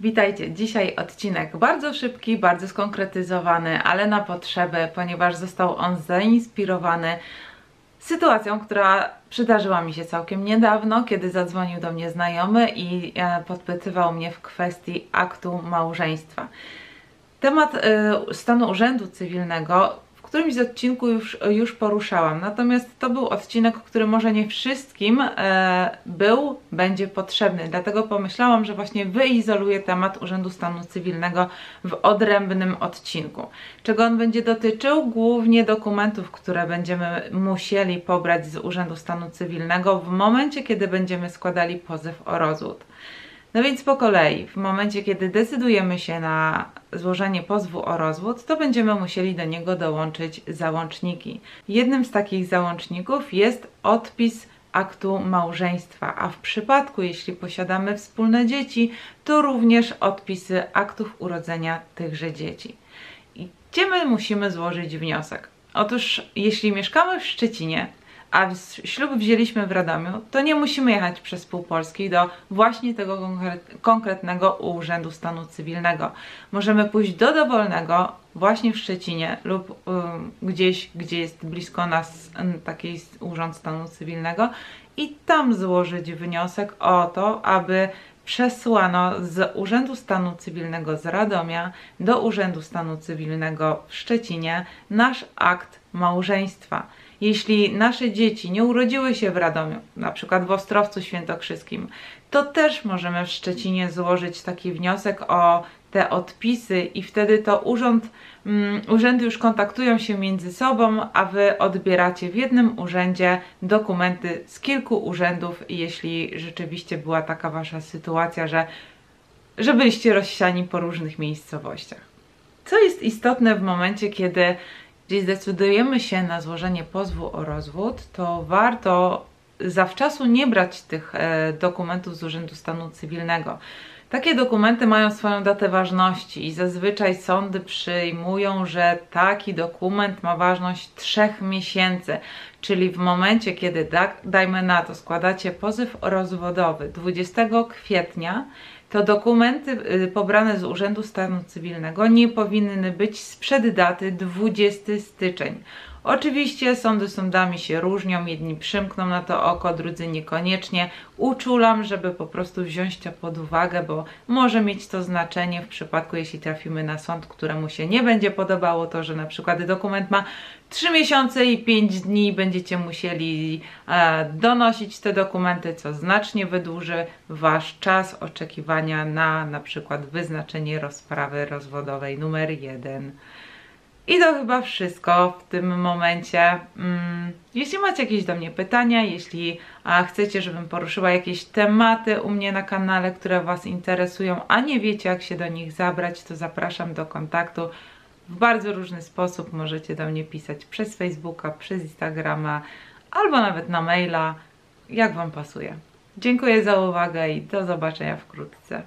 Witajcie, dzisiaj odcinek bardzo szybki, bardzo skonkretyzowany, ale na potrzeby, ponieważ został on zainspirowany sytuacją, która przydarzyła mi się całkiem niedawno, kiedy zadzwonił do mnie znajomy i e, podpytywał mnie w kwestii aktu małżeństwa. Temat y, stanu urzędu cywilnego którymś z odcinków już, już poruszałam, natomiast to był odcinek, który może nie wszystkim e, był, będzie potrzebny, dlatego pomyślałam, że właśnie wyizoluję temat Urzędu Stanu Cywilnego w odrębnym odcinku. Czego on będzie dotyczył? Głównie dokumentów, które będziemy musieli pobrać z Urzędu Stanu Cywilnego w momencie, kiedy będziemy składali pozew o rozwód. No więc po kolei, w momencie kiedy decydujemy się na złożenie pozwu o rozwód, to będziemy musieli do niego dołączyć załączniki. Jednym z takich załączników jest odpis aktu małżeństwa, a w przypadku, jeśli posiadamy wspólne dzieci, to również odpisy aktów urodzenia tychże dzieci. I gdzie my musimy złożyć wniosek? Otóż, jeśli mieszkamy w Szczecinie, a ślub wzięliśmy w Radomiu, to nie musimy jechać przez pół Polski do właśnie tego konkretnego Urzędu Stanu Cywilnego. Możemy pójść do dowolnego właśnie w Szczecinie lub y, gdzieś, gdzie jest blisko nas taki Urząd Stanu Cywilnego i tam złożyć wniosek o to, aby przesłano z Urzędu Stanu Cywilnego z Radomia do Urzędu Stanu Cywilnego w Szczecinie nasz akt małżeństwa. Jeśli nasze dzieci nie urodziły się w Radomiu, na przykład w Ostrowcu Świętokrzyskim, to też możemy w Szczecinie złożyć taki wniosek o te odpisy i wtedy to urząd, um, urzędy już kontaktują się między sobą, a Wy odbieracie w jednym urzędzie dokumenty z kilku urzędów, jeśli rzeczywiście była taka Wasza sytuacja, że, że byliście rozsiani po różnych miejscowościach. Co jest istotne w momencie, kiedy jeśli zdecydujemy się na złożenie pozwu o rozwód, to warto zawczasu nie brać tych e, dokumentów z Urzędu Stanu Cywilnego. Takie dokumenty mają swoją datę ważności i zazwyczaj sądy przyjmują, że taki dokument ma ważność trzech miesięcy, czyli w momencie, kiedy da, dajmy na to, składacie pozew rozwodowy 20 kwietnia, to dokumenty y, pobrane z Urzędu Stanu Cywilnego nie powinny być sprzed daty 20 styczeń. Oczywiście sądy sądami się różnią, jedni przymkną na to oko, drudzy niekoniecznie. Uczulam, żeby po prostu wziąć to pod uwagę, bo może mieć to znaczenie w przypadku, jeśli trafimy na sąd, któremu się nie będzie podobało to, że na przykład dokument ma 3 miesiące i 5 dni będziecie musieli e, donosić te dokumenty, co znacznie wydłuży Wasz czas oczekiwania na na przykład wyznaczenie rozprawy rozwodowej numer 1. I to chyba wszystko w tym momencie. Mm, jeśli macie jakieś do mnie pytania, jeśli chcecie, żebym poruszyła jakieś tematy u mnie na kanale, które Was interesują, a nie wiecie jak się do nich zabrać, to zapraszam do kontaktu. W bardzo różny sposób możecie do mnie pisać przez Facebooka, przez Instagrama albo nawet na maila, jak Wam pasuje. Dziękuję za uwagę i do zobaczenia wkrótce.